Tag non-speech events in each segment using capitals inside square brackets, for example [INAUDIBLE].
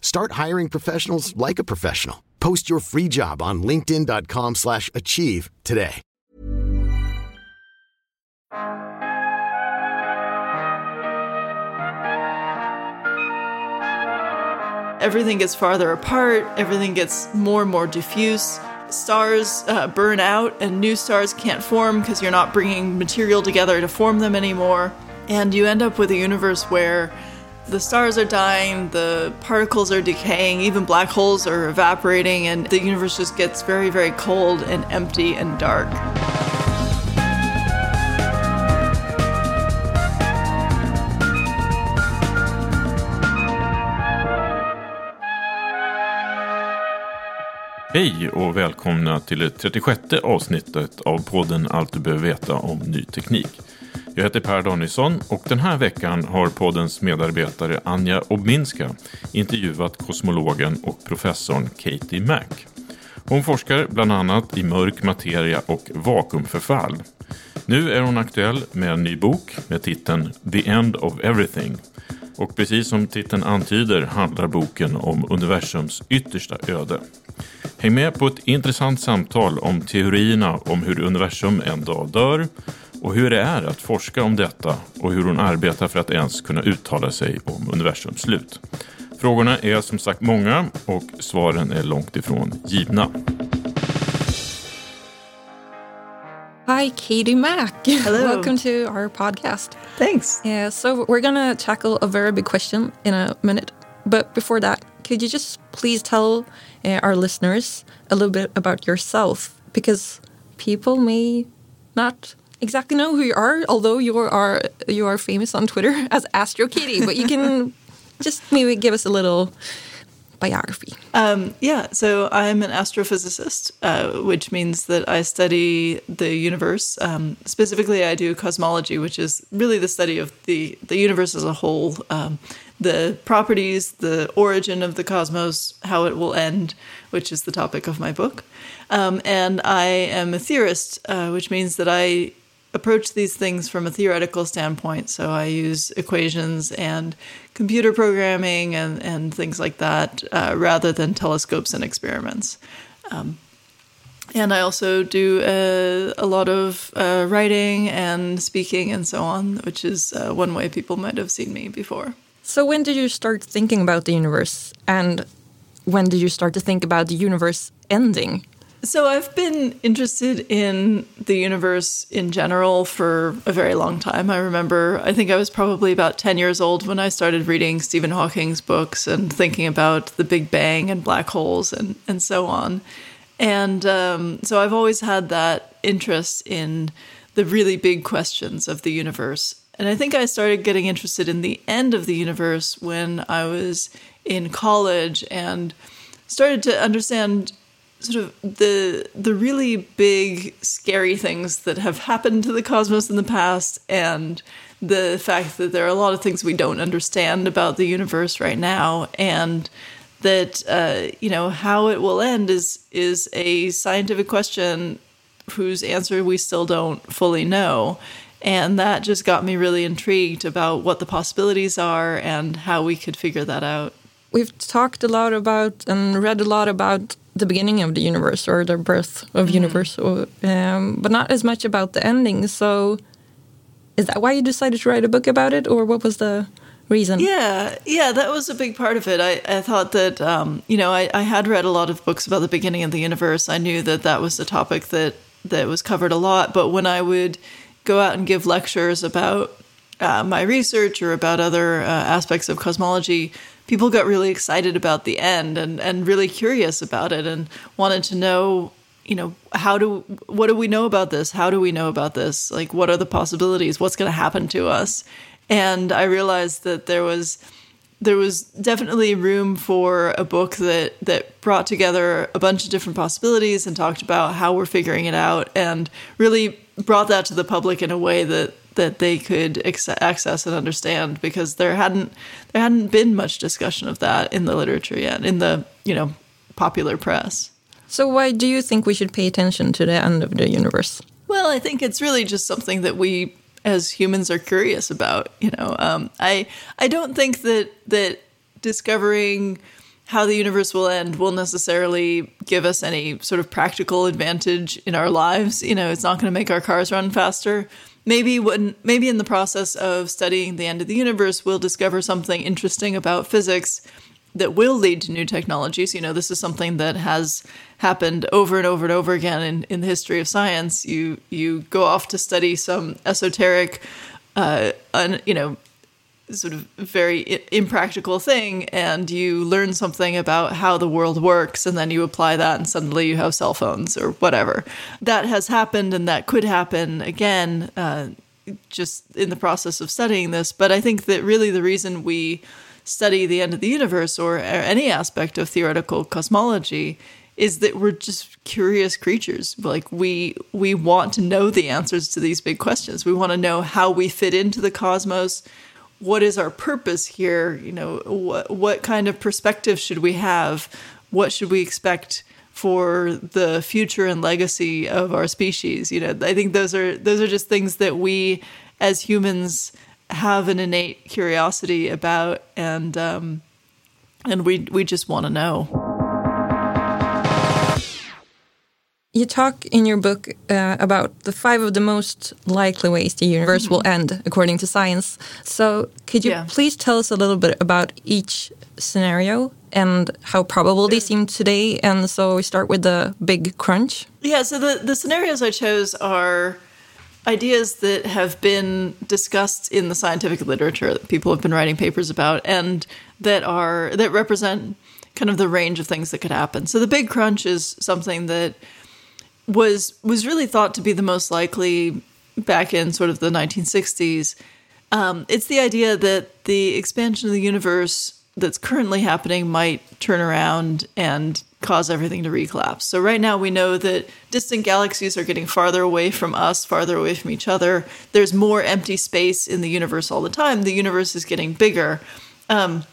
Start hiring professionals like a professional. Post your free job on linkedin.com slash achieve today. Everything gets farther apart, everything gets more and more diffuse. Stars uh, burn out, and new stars can't form because you're not bringing material together to form them anymore. And you end up with a universe where the stars are dying, the particles are decaying, even black holes are evaporating, and the universe just gets very, very cold and empty and dark. Hej och välkomna till det 36 avsnittet av podden Allt du behöver veta om ny teknik. Jag heter Per Danielsson och den här veckan har poddens medarbetare Anja Obminska intervjuat kosmologen och professorn Katie Mack. Hon forskar bland annat i mörk materia och vakuumförfall. Nu är hon aktuell med en ny bok med titeln The End of Everything. Och precis som titeln antyder handlar boken om universums yttersta öde. Häng med på ett intressant samtal om teorierna om hur universum en dag dör och hur det är att forska om detta och hur hon arbetar för att ens kunna uttala sig om universums slut. Frågorna är som sagt många och svaren är långt ifrån givna. Hi, Katie Mack. Hello. Welcome to our podcast. Thanks. Yeah, so we're going to tackle a very big question in a minute. But before that, could you just please tell uh, our listeners a little bit about yourself? Because people may not exactly know who you are, although you are you are famous on Twitter [LAUGHS] as Astro Katie. but you can [LAUGHS] just maybe give us a little biography. Um, yeah, so I'm an astrophysicist, uh, which means that I study the universe. Um, specifically, I do cosmology, which is really the study of the, the universe as a whole, um, the properties, the origin of the cosmos, how it will end, which is the topic of my book. Um, and I am a theorist, uh, which means that I approach these things from a theoretical standpoint. So I use equations and computer programming and, and things like that uh, rather than telescopes and experiments. Um, and I also do a, a lot of uh, writing and speaking and so on, which is uh, one way people might have seen me before. So, when did you start thinking about the universe? And when did you start to think about the universe ending? So I've been interested in the universe in general for a very long time. I remember, I think I was probably about 10 years old when I started reading Stephen Hawking's books and thinking about the Big Bang and black holes and, and so on. And um, so I've always had that interest in the really big questions of the universe. And I think I started getting interested in the end of the universe when I was in college and started to understand sort of the the really big scary things that have happened to the cosmos in the past and the fact that there are a lot of things we don't understand about the universe right now and that uh, you know how it will end is is a scientific question whose answer we still don't fully know. And that just got me really intrigued about what the possibilities are and how we could figure that out. We've talked a lot about and read a lot about the beginning of the universe or the birth of mm. universe, or, um, but not as much about the ending. So, is that why you decided to write a book about it, or what was the reason? Yeah, yeah, that was a big part of it. I, I thought that um, you know I, I had read a lot of books about the beginning of the universe. I knew that that was a topic that that was covered a lot. But when I would go out and give lectures about uh, my research or about other uh, aspects of cosmology, people got really excited about the end and, and really curious about it and wanted to know, you know, how do what do we know about this? How do we know about this? Like, what are the possibilities? What's going to happen to us? And I realized that there was there was definitely room for a book that that brought together a bunch of different possibilities and talked about how we're figuring it out and really brought that to the public in a way that that they could access and understand because there hadn't there hadn't been much discussion of that in the literature yet in the you know popular press. So why do you think we should pay attention to the end of the universe? Well, I think it's really just something that we as humans are curious about. You know, um, I I don't think that that discovering how the universe will end will necessarily give us any sort of practical advantage in our lives. You know, it's not going to make our cars run faster. Maybe when maybe in the process of studying the end of the universe, we'll discover something interesting about physics that will lead to new technologies. You know, this is something that has happened over and over and over again in, in the history of science. You you go off to study some esoteric, uh, un, you know, sort of very impractical thing, and you learn something about how the world works, and then you apply that, and suddenly you have cell phones or whatever. That has happened, and that could happen again. Uh, just in the process of studying this, but I think that really the reason we study the end of the universe or any aspect of theoretical cosmology is that we're just curious creatures like we we want to know the answers to these big questions we want to know how we fit into the cosmos what is our purpose here? You know what what kind of perspective should we have? What should we expect for the future and legacy of our species? You know i think those are those are just things that we as humans have an innate curiosity about, and um, and we we just want to know. You talk in your book uh, about the five of the most likely ways the universe will end according to science. So, could you yeah. please tell us a little bit about each scenario and how probable they seem today? And so we start with the big crunch. Yeah, so the, the scenarios I chose are ideas that have been discussed in the scientific literature that people have been writing papers about and that are that represent kind of the range of things that could happen. So the big crunch is something that was was really thought to be the most likely back in sort of the 1960s. Um, it's the idea that the expansion of the universe that's currently happening might turn around and cause everything to recollapse. So right now we know that distant galaxies are getting farther away from us, farther away from each other. There's more empty space in the universe all the time. The universe is getting bigger. Um,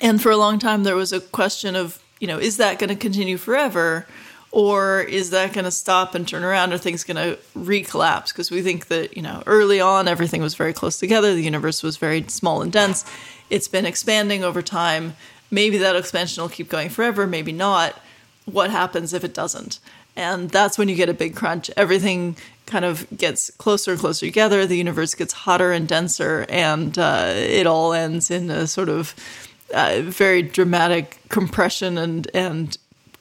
and for a long time there was a question of, you know, is that going to continue forever? Or is that going to stop and turn around? Are things going to recollapse? Because we think that, you know, early on everything was very close together. The universe was very small and dense. It's been expanding over time maybe that expansion will keep going forever, maybe not. What happens if it doesn't? And that's when you get a big crunch. Everything kind of gets closer and closer together. The universe gets hotter and denser, and uh, it all ends in a sort of uh, very dramatic compression and and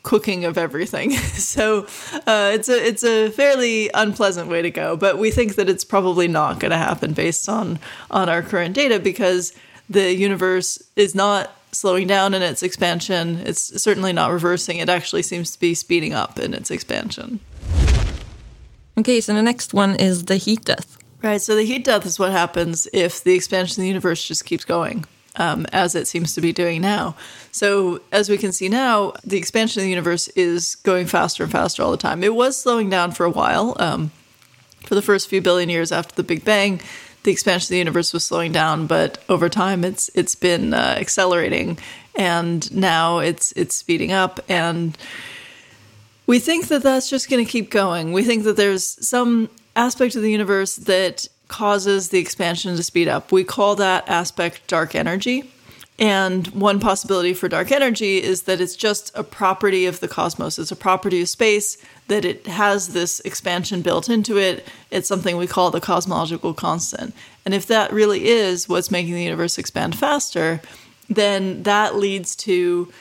cooking of everything. [LAUGHS] so uh, it's a it's a fairly unpleasant way to go. But we think that it's probably not going to happen based on on our current data because the universe is not slowing down in its expansion. It's certainly not reversing. It actually seems to be speeding up in its expansion. Okay, so the next one is the heat death. Right, so the heat death is what happens if the expansion of the universe just keeps going, um, as it seems to be doing now. So, as we can see now, the expansion of the universe is going faster and faster all the time. It was slowing down for a while. Um, for the first few billion years after the Big Bang, the expansion of the universe was slowing down, but over time it's it's been uh, accelerating, and now it's it's speeding up. And We think that that's just going to keep going. We think that there's some aspect of the universe that causes the expansion to speed up. We call that aspect dark energy. And one possibility for dark energy is that it's just a property of the cosmos. It's a property of space that it has this expansion built into it. It's something we call the cosmological constant. And if that really is what's making the universe expand faster, then that leads to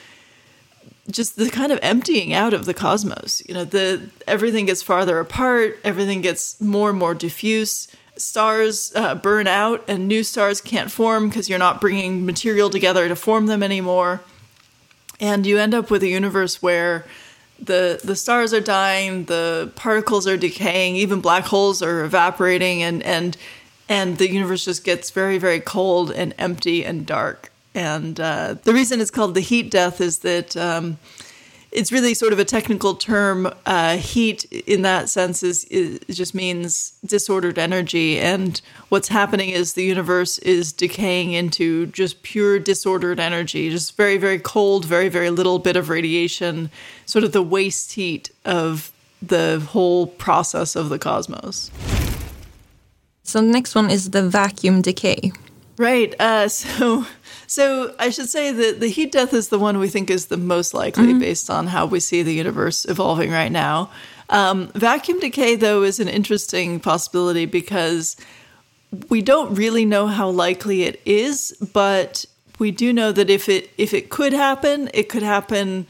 just the kind of emptying out of the cosmos. You know, the everything gets farther apart, everything gets more and more diffuse stars uh, burn out and new stars can't form because you're not bringing material together to form them anymore. And you end up with a universe where the the stars are dying, the particles are decaying, even black holes are evaporating, and and and the universe just gets very very cold and empty and dark. And uh, the reason it's called the heat death is that. Um, it's really sort of a technical term. Uh, heat, in that sense, is, is just means disordered energy, and what's happening is the universe is decaying into just pure disordered energy, just very, very cold, very, very little bit of radiation, sort of the waste heat of the whole process of the cosmos. So the next one is the vacuum decay. Right. Uh, [LAUGHS] so so I should say that the heat death is the one we think is the most likely mm-hmm. based on how we see the universe evolving right now. Um, vacuum decay, though, is an interesting possibility because we don't really know how likely it is, but we do know that if it if it could happen, it could happen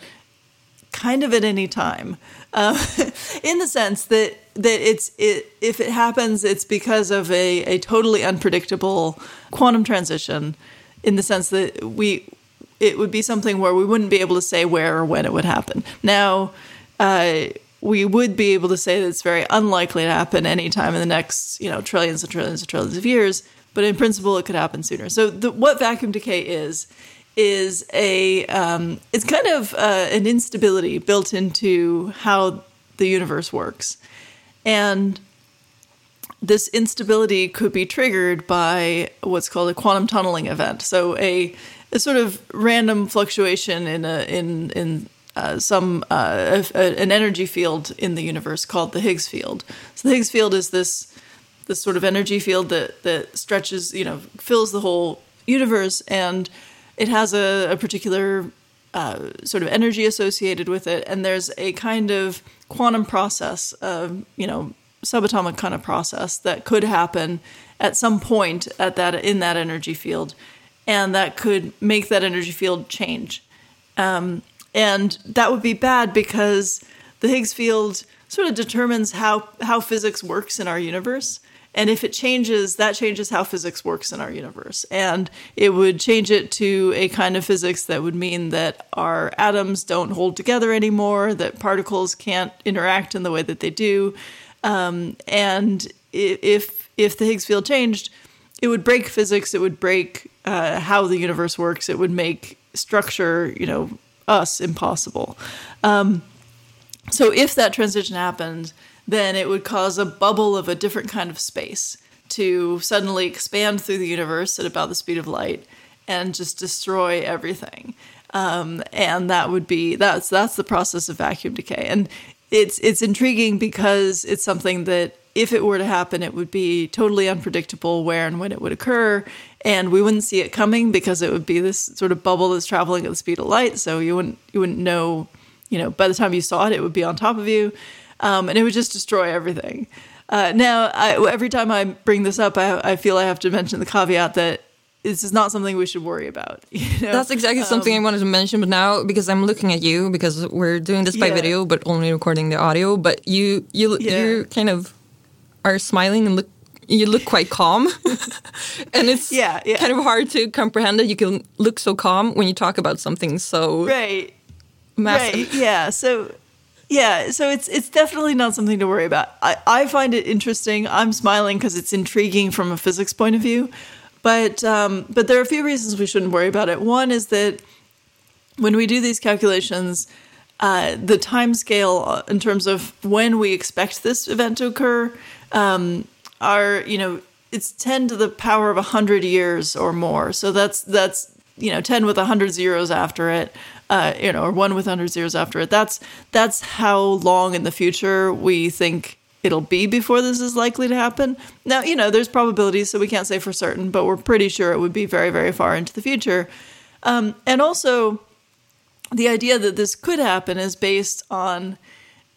kind of at any time. Uh, [LAUGHS] in the sense that that it's it, if it happens, it's because of a, a totally unpredictable quantum transition in the sense that we it would be something where we wouldn't be able to say where or when it would happen. Now, uh, we would be able to say that it's very unlikely to happen anytime in the next, you know, trillions and trillions and trillions of years. But in principle, it could happen sooner. So, the, what vacuum decay is is a um, it's kind of uh, an instability built into how the universe works, and this instability could be triggered by what's called a quantum tunneling event. So a, a sort of random fluctuation in a in in uh, some uh, a, a, an energy field in the universe called the Higgs field. So the Higgs field is this this sort of energy field that that stretches, you know, fills the whole universe, and it has a, a particular uh, sort of energy associated with it. And there's a kind of quantum process, of, you know, subatomic kind of process that could happen at some point at that in that energy field, and that could make that energy field change. Um, and that would be bad because the Higgs field sort of determines how how physics works in our universe. And if it changes, that changes how physics works in our universe. And it would change it to a kind of physics that would mean that our atoms don't hold together anymore, that particles can't interact in the way that they do, um, and if if the Higgs field changed, it would break physics. It would break uh, how the universe works. It would make structure, you know, us impossible. Um, so if that transition happened, then it would cause a bubble of a different kind of space to suddenly expand through the universe at about the speed of light and just destroy everything. Um, and that would be that's that's the process of vacuum decay. And it's it's intriguing because it's something that if it were to happen, it would be totally unpredictable where and when it would occur, and we wouldn't see it coming because it would be this sort of bubble that's traveling at the speed of light. So you wouldn't you wouldn't know, you know, by the time you saw it, it would be on top of you, um, and it would just destroy everything. Uh, now, I, every time I bring this up, I, I feel I have to mention the caveat that this is not something we should worry about. [LAUGHS] You know? That's exactly um, something I wanted to mention, but now because I'm looking at you because we're doing this by yeah. video, but only recording the audio. But you, you, yeah. you kind of are smiling and look. You look quite calm, [LAUGHS] and it's yeah, yeah, kind of hard to comprehend that you can look so calm when you talk about something so right, massive. Right, yeah. So yeah, so it's it's definitely not something to worry about. I, I find it interesting. I'm smiling because it's intriguing from a physics point of view. But um, but there are a few reasons we shouldn't worry about it. One is that when we do these calculations, uh, the time scale in terms of when we expect this event to occur um, are you know it's 10 to the power of 100 years or more so that's that's you know 10 with 100 zeros after it uh, you know, or one with 100 zeros after it. That's that's how long in the future we think it'll be before this is likely to happen. Now, you know, there's probabilities, so we can't say for certain, but we're pretty sure it would be very, very far into the future. Um, and also, the idea that this could happen is based on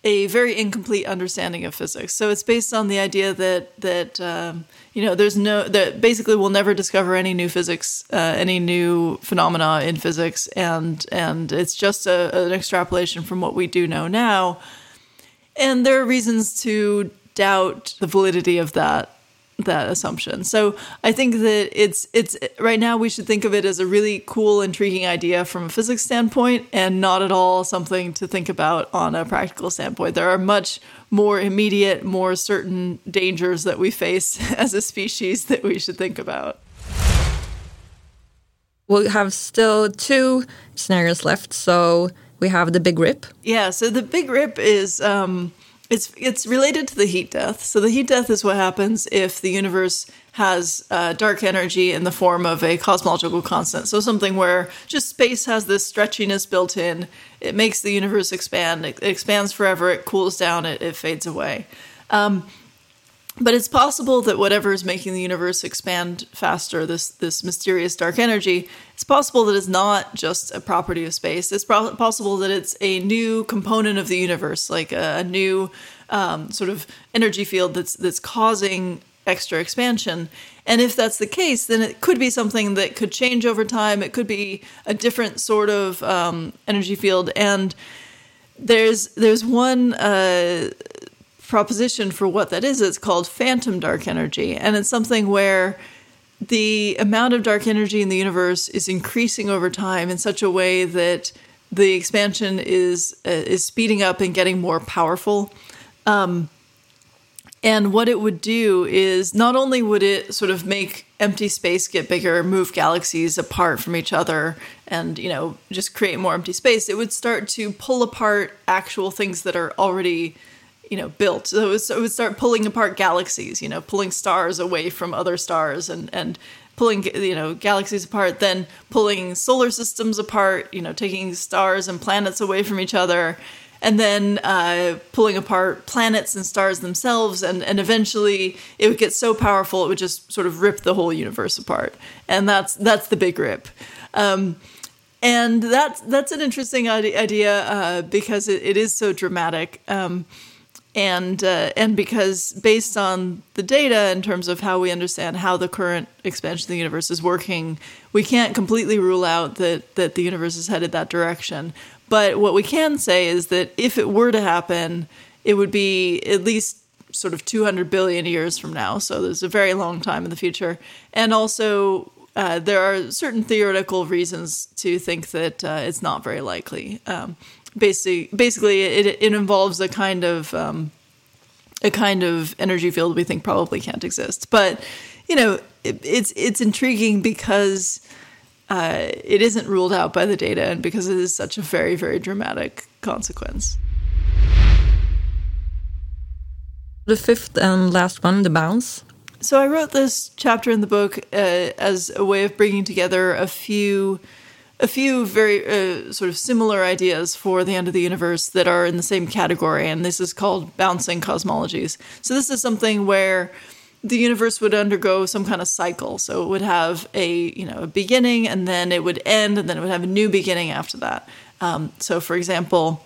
a very incomplete understanding of physics. So it's based on the idea that that um, you know there's no that basically we'll never discover any new physics, uh, any new phenomena in physics, and and it's just a, an extrapolation from what we do know now. And there are reasons to doubt the validity of that that assumption. So I think that it's it's right now we should think of it as a really cool, intriguing idea from a physics standpoint, and not at all something to think about on a practical standpoint. There are much more immediate, more certain dangers that we face [LAUGHS] as a species that we should think about. We have still two scenarios left. So we have the big rip. Yeah. So the big rip is. Um, it's it's related to the heat death. So the heat death is what happens if the universe has uh, dark energy in the form of a cosmological constant. So something where just space has this stretchiness built in. It makes the universe expand. It, expands forever. It cools down. It, it fades away. Um, but it's possible that whatever is making the universe expand faster, this this mysterious dark energy, it's possible that it's not just a property of space. It's pro- possible that it's a new component of the universe, like a, a new um, sort of energy field that's that's causing extra expansion. And if that's the case, then it could be something that could change over time. It could be a different sort of um, energy field. And there's there's one. Uh, proposition for what that is. It's called phantom dark energy, and it's something where the amount of dark energy in the universe is increasing over time in such a way that the expansion is uh, is speeding up and getting more powerful. Um, and what it would do is not only would it sort of make empty space get bigger, move galaxies apart from each other, and you know just create more empty space, it would start to pull apart actual things that are already you know built. So it, was, it would start pulling apart galaxies you know pulling stars away from other stars and and pulling you know galaxies apart then pulling solar systems apart you know taking stars and planets away from each other and then uh, pulling apart planets and stars themselves and, and eventually it would get so powerful it would just sort of rip the whole universe apart. And that's that's the big rip. Um, and that's that's an interesting idea uh, because it, it is so dramatic. Um, and uh, and because based on the data in terms of how we understand how the current expansion of the universe is working, we can't completely rule out that that the universe is headed that direction. But what we can say is that if it were to happen, it would be at least sort of 200 billion years from now. So there's a very long time in the future, and also. Uh, there are certain theoretical reasons to think that uh, it's not very likely. Um, basically basically it, it involves a kind of um, a kind of energy field we think probably can't exist. But you know it, it's it's intriguing because uh, it isn't ruled out by the data and because it is such a very very dramatic consequence. The fifth and last one the bounce. So i wrote this chapter in the book uh, as a way of bringing together a few a few very uh, sort of similar ideas for the end of the universe that are in the same category, and this is called bouncing cosmologies. So this is something where the universe would undergo some kind of cycle. So it would have a you know a beginning, and then it would end, and then it would have a new beginning after that. Um, so, for example,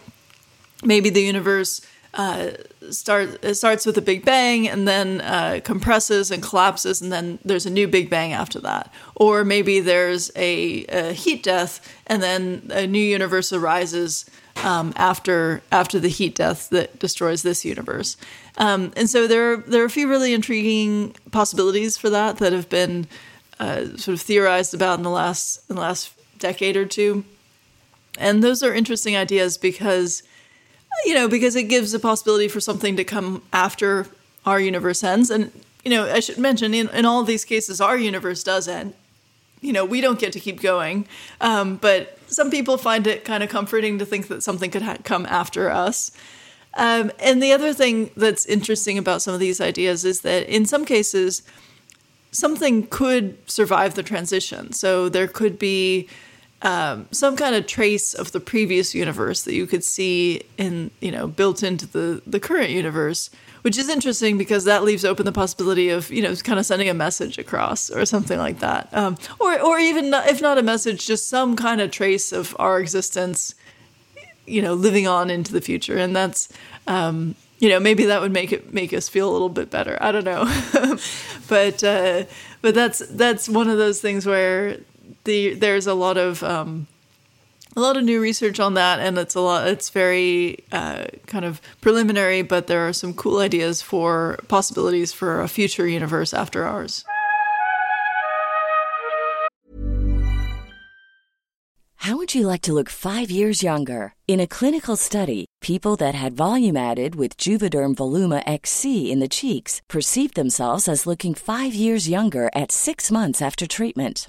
maybe the universe uh, start it starts with a big bang and then uh, compresses and collapses and then there's a new big bang after that. Or maybe there's a, a heat death and then a new universe arises um, after after the heat death that destroys this universe. Um, and so there are, there are a few really intriguing possibilities for that that have been uh, sort of theorized about in the last in the last decade or two. And those are interesting ideas because you know, because it gives a possibility for something to come after our universe ends. And, you know, I should mention in, in all these cases, our universe does end. You know, we don't get to keep going. Um, but some people find it kind of comforting to think that something could ha- come after us. Um, and the other thing that's interesting about some of these ideas is that in some cases, something could survive the transition. So there could be um, some kind of trace of the previous universe that you could see in you know built into the the current universe which is interesting because that leaves open the possibility of you know kind of sending a message across or something like that. Um, or or even if not a message just some kind of trace of our existence you know living on into the future. And that's um, you know maybe that would make it make us feel a little bit better. I don't know. [LAUGHS] But uh, but that's that's one of those things where the there's a lot of um, a lot of new research on that, and it's a lot. It's very uh, kind of preliminary, but there are some cool ideas for possibilities for a future universe after ours. How would you like to look five years younger? In a clinical study, people that had volume added with Juvederm Voluma XC in the cheeks perceived themselves as looking five years younger at six months after treatment.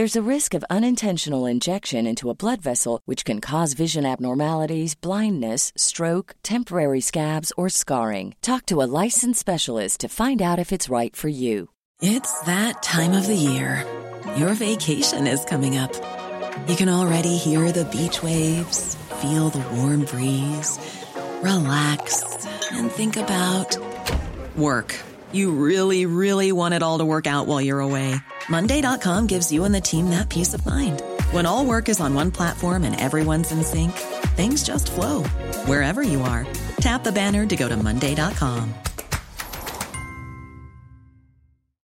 There's a risk of unintentional injection into a blood vessel, which can cause vision abnormalities, blindness, stroke, temporary scabs, or scarring. Talk to a licensed specialist to find out if it's right for you. It's that time of the year. Your vacation is coming up. You can already hear the beach waves, feel the warm breeze, relax, and think about work. You really, really want it all to work out while you're away. Monday.com gives you and the team that peace of mind. When all work is on one platform and everyone's in sync, things just flow wherever you are. Tap the banner to go to Monday.com.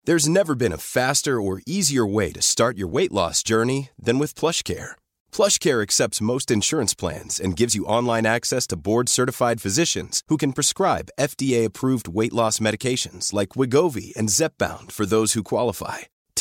There's never been a faster or easier way to start your weight loss journey than with PlushCare. PlushCare accepts most insurance plans and gives you online access to board-certified physicians who can prescribe FDA-approved weight loss medications like Wegovy and Zepbound for those who qualify.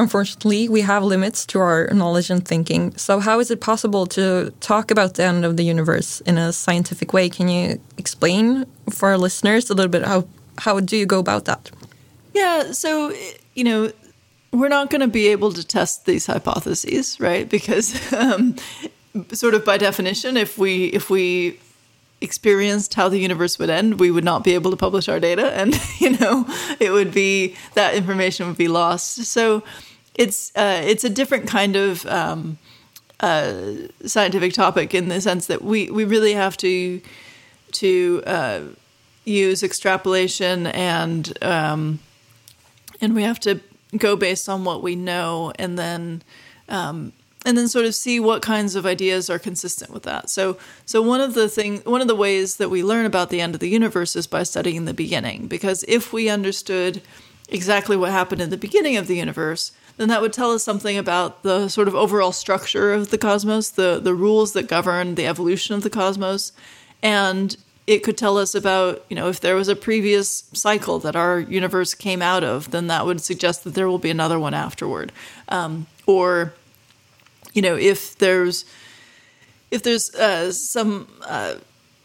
Unfortunately, we have limits to our knowledge and thinking. So, how is it possible to talk about the end of the universe in a scientific way? Can you explain for our listeners a little bit how how do you go about that? Yeah, so you know, we're not going to be able to test these hypotheses, right? Because um, sort of by definition, if we if we experienced how the universe would end, we would not be able to publish our data, and [LAUGHS] you know, it would be that information would be lost. So it's uh, it's a different kind of um, uh, scientific topic in the sense that we we really have to to uh, use extrapolation and um, and we have to go based on what we know and then um, and then sort of see what kinds of ideas are consistent with that. So so one of the thing one of the ways that we learn about the end of the universe is by studying the beginning because if we understood exactly what happened in the beginning of the universe, then that would tell us something about the sort of overall structure of the cosmos, the the rules that govern the evolution of the cosmos. and it could tell us about you know if there was a previous cycle that our universe came out of, then that would suggest that there will be another one afterward, um, or you know if there's if there's uh, some uh,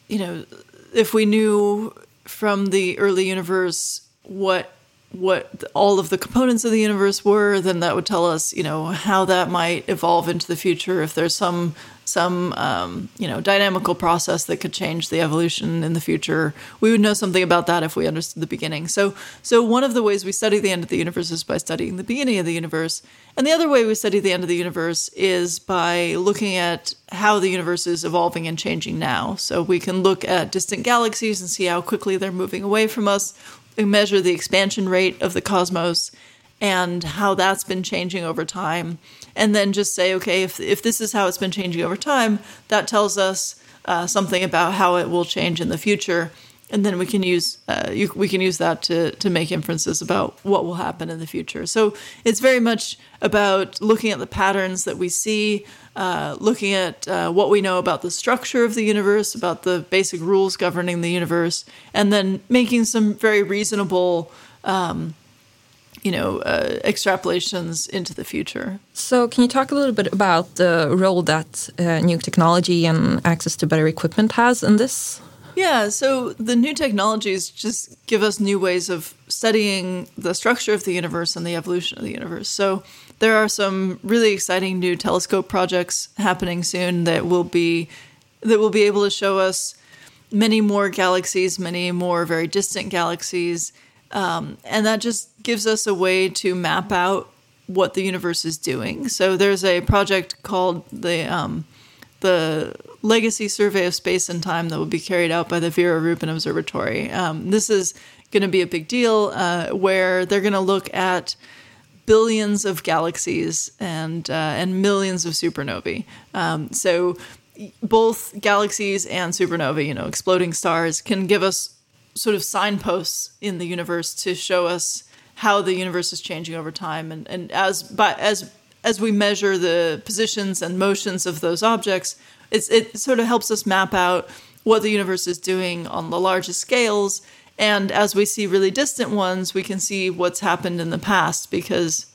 you know if we knew from the early universe what what all of the components of the universe were, then that would tell us, you know, how that might evolve into the future. If there's some some um, you know dynamical process that could change the evolution in the future, we would know something about that if we understood the beginning. So, so one of the ways we study the end of the universe is by studying the beginning of the universe, and the other way we study the end of the universe is by looking at how the universe is evolving and changing now. So we can look at distant galaxies and see how quickly they're moving away from us. Measure the expansion rate of the cosmos and how that's been changing over time. And then just say, okay, if, if this is how it's been changing over time, that tells us uh, something about how it will change in the future. And then we can use uh, you, we can use that to to make inferences about what will happen in the future. So it's very much about looking at the patterns that we see, uh, looking at uh, what we know about the structure of the universe, about the basic rules governing the universe, and then making some very reasonable um, you know uh, extrapolations into the future. So, can you talk a little bit about the role that uh, new technology and access to better equipment has in this? Yeah, so the new technologies just give us new ways of studying the structure of the universe and the evolution of the universe. So there are some really exciting new telescope projects happening soon that will be that will be able to show us many more galaxies, many more very distant galaxies, um, and that just gives us a way to map out what the universe is doing. So there's a project called the um, the Legacy Survey of Space and Time that will be carried out by the Vera Rubin Observatory. Um, this is going to be a big deal uh, where they're going to look at billions of galaxies and uh, and millions of supernovae. Um, so both galaxies and supernovae, you know, exploding stars, can give us sort of signposts in the universe to show us how the universe is changing over time and, and as but as as we measure the positions and motions of those objects it sort of helps us map out what the universe is doing on the largest scales. And as we see really distant ones we can see what's happened in the past because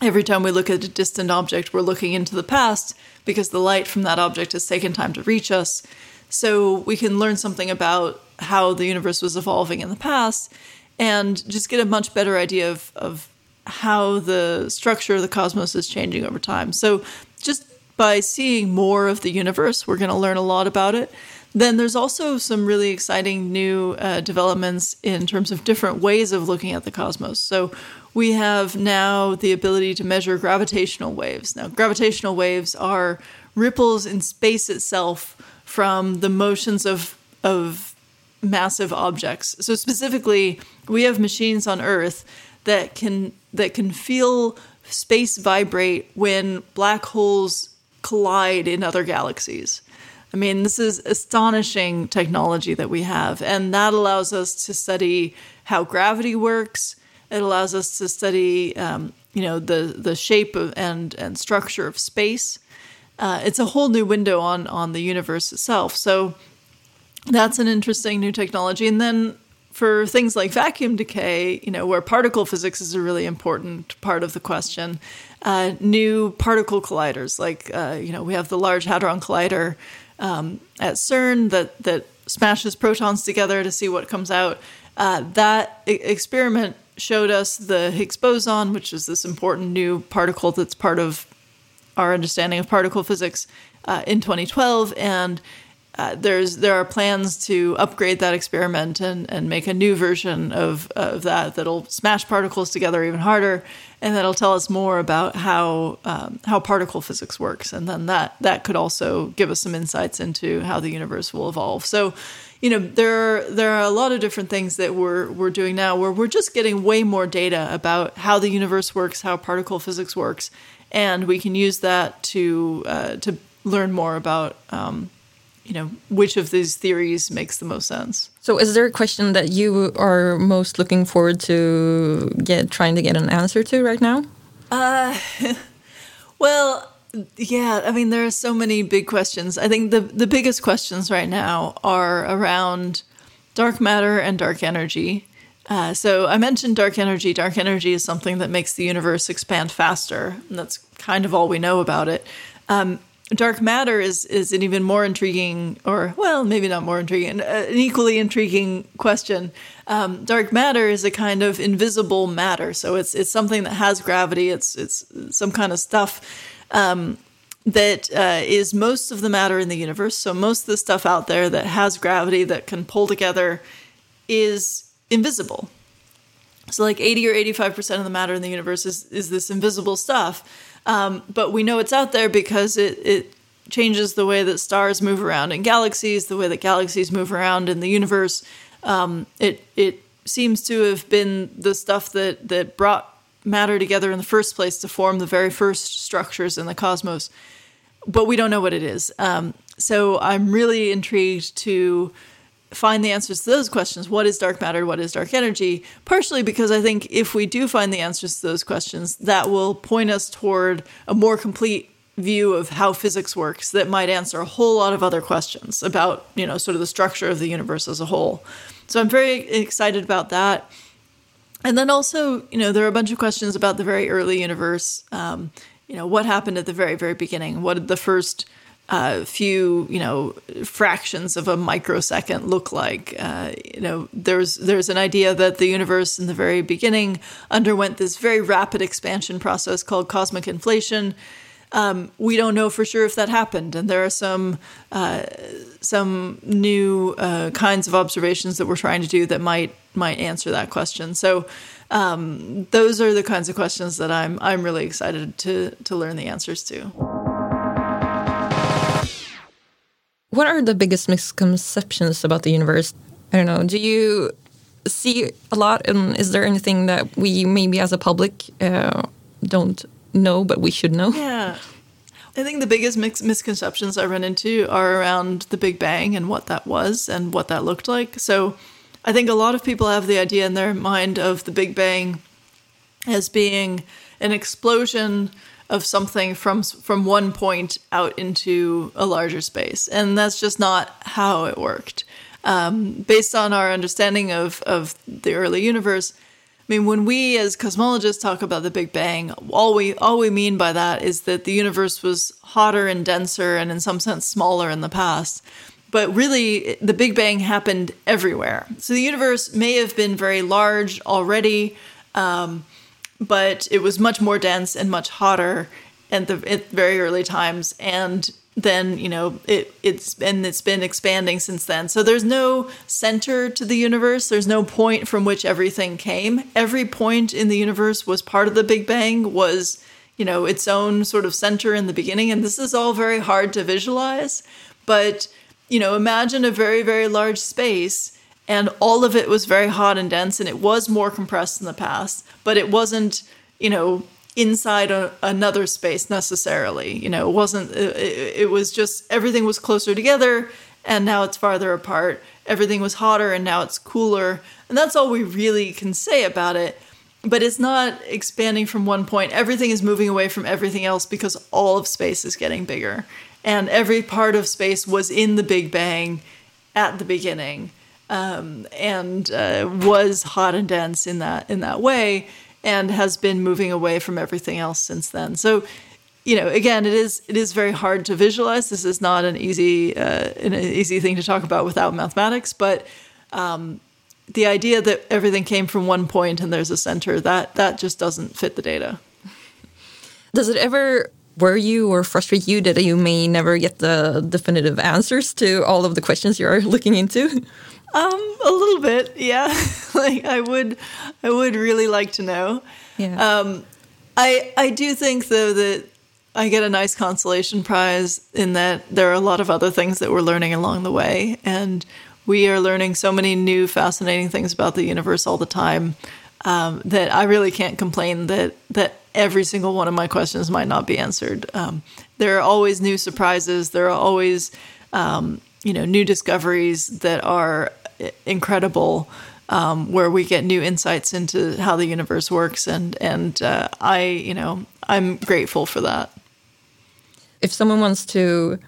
every time we look at a distant object we're looking into the past because the light from that object has taken time to reach us. So we can learn something about how the universe was evolving in the past and just get a much better idea of, of how the structure of the cosmos is changing over time. So just by seeing more of the universe, we're going to learn a lot about it. Then there's also some really exciting new uh, developments in terms of different ways of looking at the cosmos. So we have now the ability to measure gravitational waves. Now, gravitational waves are ripples in space itself from the motions of of massive objects. So specifically, we have machines on Earth that can that can feel space vibrate when black holes collide in other galaxies. I mean, this is astonishing technology that we have, and that allows us to study how gravity works. It allows us to study, um, you know, the the shape of, and and structure of space. Uh, it's a whole new window on on the universe itself. So that's an interesting new technology. And then for things like vacuum decay, you know, where particle physics is a really important part of the question, uh, new particle colliders, like, uh, you know, we have the Large Hadron Collider um, at CERN that, that smashes protons together to see what comes out. Uh, that I- experiment showed us the Higgs boson, which is this important new particle that's part of our understanding of particle physics uh, in 2012. And uh, there's there are plans to upgrade that experiment and, and make a new version of, of that that'll smash particles together even harder, and that'll tell us more about how um, how particle physics works, and then that that could also give us some insights into how the universe will evolve. So, you know, there are, there are a lot of different things that we're we're doing now where we're just getting way more data about how the universe works, how particle physics works, and we can use that to uh, to learn more about. Um, you know which of these theories makes the most sense. So, is there a question that you are most looking forward to get trying to get an answer to right now? Uh, [LAUGHS] well, Yeah, I mean, there are so many big questions. I think the the biggest questions right now are around dark matter and dark energy. Uh, so I mentioned dark energy. Dark energy is something that makes the universe expand faster, and that's kind of all we know about it. Um, dark matter is is an even more intriguing, or well, maybe not more intriguing, uh, an equally intriguing question. Um, dark matter is a kind of invisible matter, so it's it's something that has gravity. It's it's some kind of stuff um, that uh, is most of the matter in the universe. So most of the stuff out there that has gravity that can pull together is invisible. So like 80 or 85% of the matter in the universe is, is this invisible stuff. Um, but we know it's out there because it, it changes the way that stars move around in galaxies, the way that galaxies move around in the universe. Um, it, it seems to have been the stuff that, that brought matter together in the first place to form the very first structures in the cosmos. But we don't know what it is. Um, so I'm really intrigued to find the answers to those questions. What is dark matter? What is dark energy? Partially because I think if we do find the answers to those questions, that will point us toward a more complete view of how physics works that might answer a whole lot of other questions about, you know, sort of the structure of the universe as a whole. So I'm very excited about that. And then also, you know, there are a bunch of questions about the very early universe. Um, you know, what happened at the very, very beginning? What did the first uh, few, you know, fractions of a microsecond look like? Uh, you know, there's there's an idea that the universe in the very beginning underwent this very rapid expansion process called cosmic inflation. Um, we don't know for sure if that happened, and there are some uh, some new uh, kinds of observations that we're trying to do that might might answer that question. So um, those are the kinds of questions that I'm I'm really excited to to learn the answers to. What are the biggest misconceptions about the universe? I don't know. Do you see a lot, and is there anything that we maybe as a public uh, don't know but we should know? Yeah. I think the biggest misconceptions I run into are around the Big Bang and what that was and what that looked like. So I think a lot of people have the idea in their mind of the Big Bang as being an explosion of something from from one point out into a larger space, and that's just not how it worked. Um, based on our understanding of of the early universe, I mean, when we as cosmologists talk about the Big Bang, all we all we mean by that is that the universe was hotter and denser, and in some sense smaller in the past. But really the big bang happened everywhere. So the universe may have been very large already um, but it was much more dense and much hotter at the at very early times. And then you know it it's and it's been expanding since then. So there's no center to the universe. There's no point from which everything came. Every point in the universe was part of the big bang was you know its own sort of center in the beginning. And this is all very hard to visualize. But you know, imagine a very, very large space and all of it was very hot and dense and it was more compressed in the past, but it wasn't, you know, inside a, another space necessarily. You know, it wasn't, it, it was just everything was closer together and now it's farther apart. Everything was hotter and now it's cooler. And that's all we really can say about it. But it's not expanding from one point. Everything is moving away from everything else because all of space is getting bigger and every part of space was in the Big Bang at the beginning, um, and uh, was hot and dense in that in that way, and has been moving away from everything else since then. So, you know, again, it is it is very hard to visualize. This is not an easy uh, an easy thing to talk about without mathematics, but. Um, the idea that everything came from one point and there's a center that that just doesn't fit the data. Does it ever worry you or frustrate you that you may never get the definitive answers to all of the questions you're [LAUGHS] looking into? Um, a little bit, yeah. [LAUGHS] like I would, I would really like to know. Yeah. Um, I I do think though that I get a nice consolation prize in that there are a lot of other things that we're learning along the way, and we are learning so many new, fascinating things about the universe all the time um, that I really can't complain that that every single one of my questions might not be answered. Um, there are always new surprises. There are always um, you know new discoveries that are incredible. Um, where we get new insights into how the universe works, and and uh, I, you know, I'm grateful for that. if someone wants to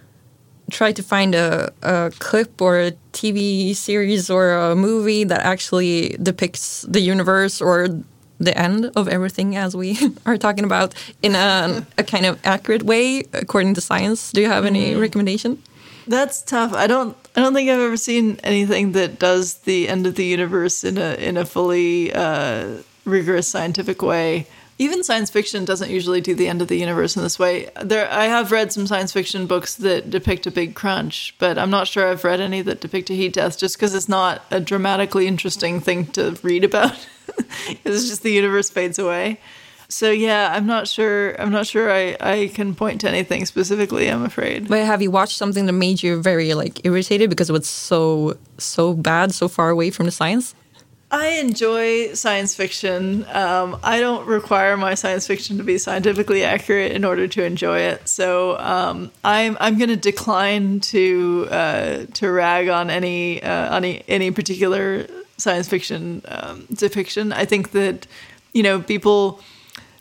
try to find a, a clip or a TV series or a movie that actually depicts the universe or the end of everything as we [LAUGHS] are talking about in a, a kind of accurate way according to science do you have any Mm. recommendation That's tough. I don't. I don't think I've ever seen anything that does the end of the universe in a in a fully uh, rigorous scientific way. Even science fiction doesn't usually do the end of the universe in this way. There, I have read some science fiction books that depict a big crunch, but I'm not sure I've read any that depict a heat death. Just because it's not a dramatically interesting thing to read about. [LAUGHS] it's just the universe fades away. So yeah, I'm not sure. I'm not sure I, I can point to anything specifically. I'm afraid. but have you watched something that made you very like irritated because it was so so bad so far away from the science I enjoy science fiction. Um, I don't require my science fiction to be scientifically accurate in order to enjoy it. So um, I'm I'm going to decline to uh, to rag on any uh, on any, any particular science fiction um, depiction. I think that you know people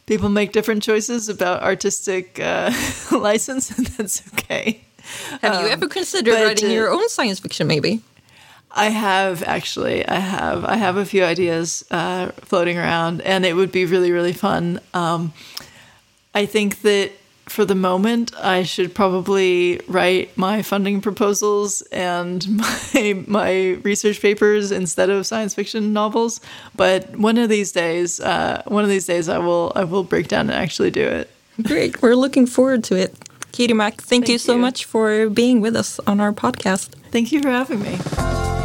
people make different choices about artistic uh, [LAUGHS] license, and that's okay. have you Um, ever considered but, writing uh, your own science fiction maybe I have actually. I have. I have a few ideas uh, floating around, and it would be really, really fun. Um, I think that for the moment, I should probably write my funding proposals and [LAUGHS] my my research papers instead of science fiction novels. But one of these days, uh, one of these days, I will. I will break down and actually do it. Great. We're looking forward to it. Katie Mack, thank, you so much for being with us on our podcast. Thank you for having me.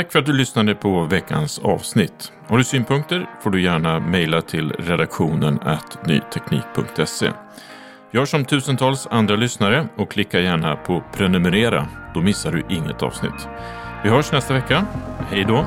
Tack för att du lyssnade på veckans avsnitt. Har du synpunkter får du gärna mejla till redaktionen at nyteknik.se. Gör som tusentals andra lyssnare och klicka gärna på prenumerera. Då missar du inget avsnitt. Vi hörs nästa vecka. Hej då!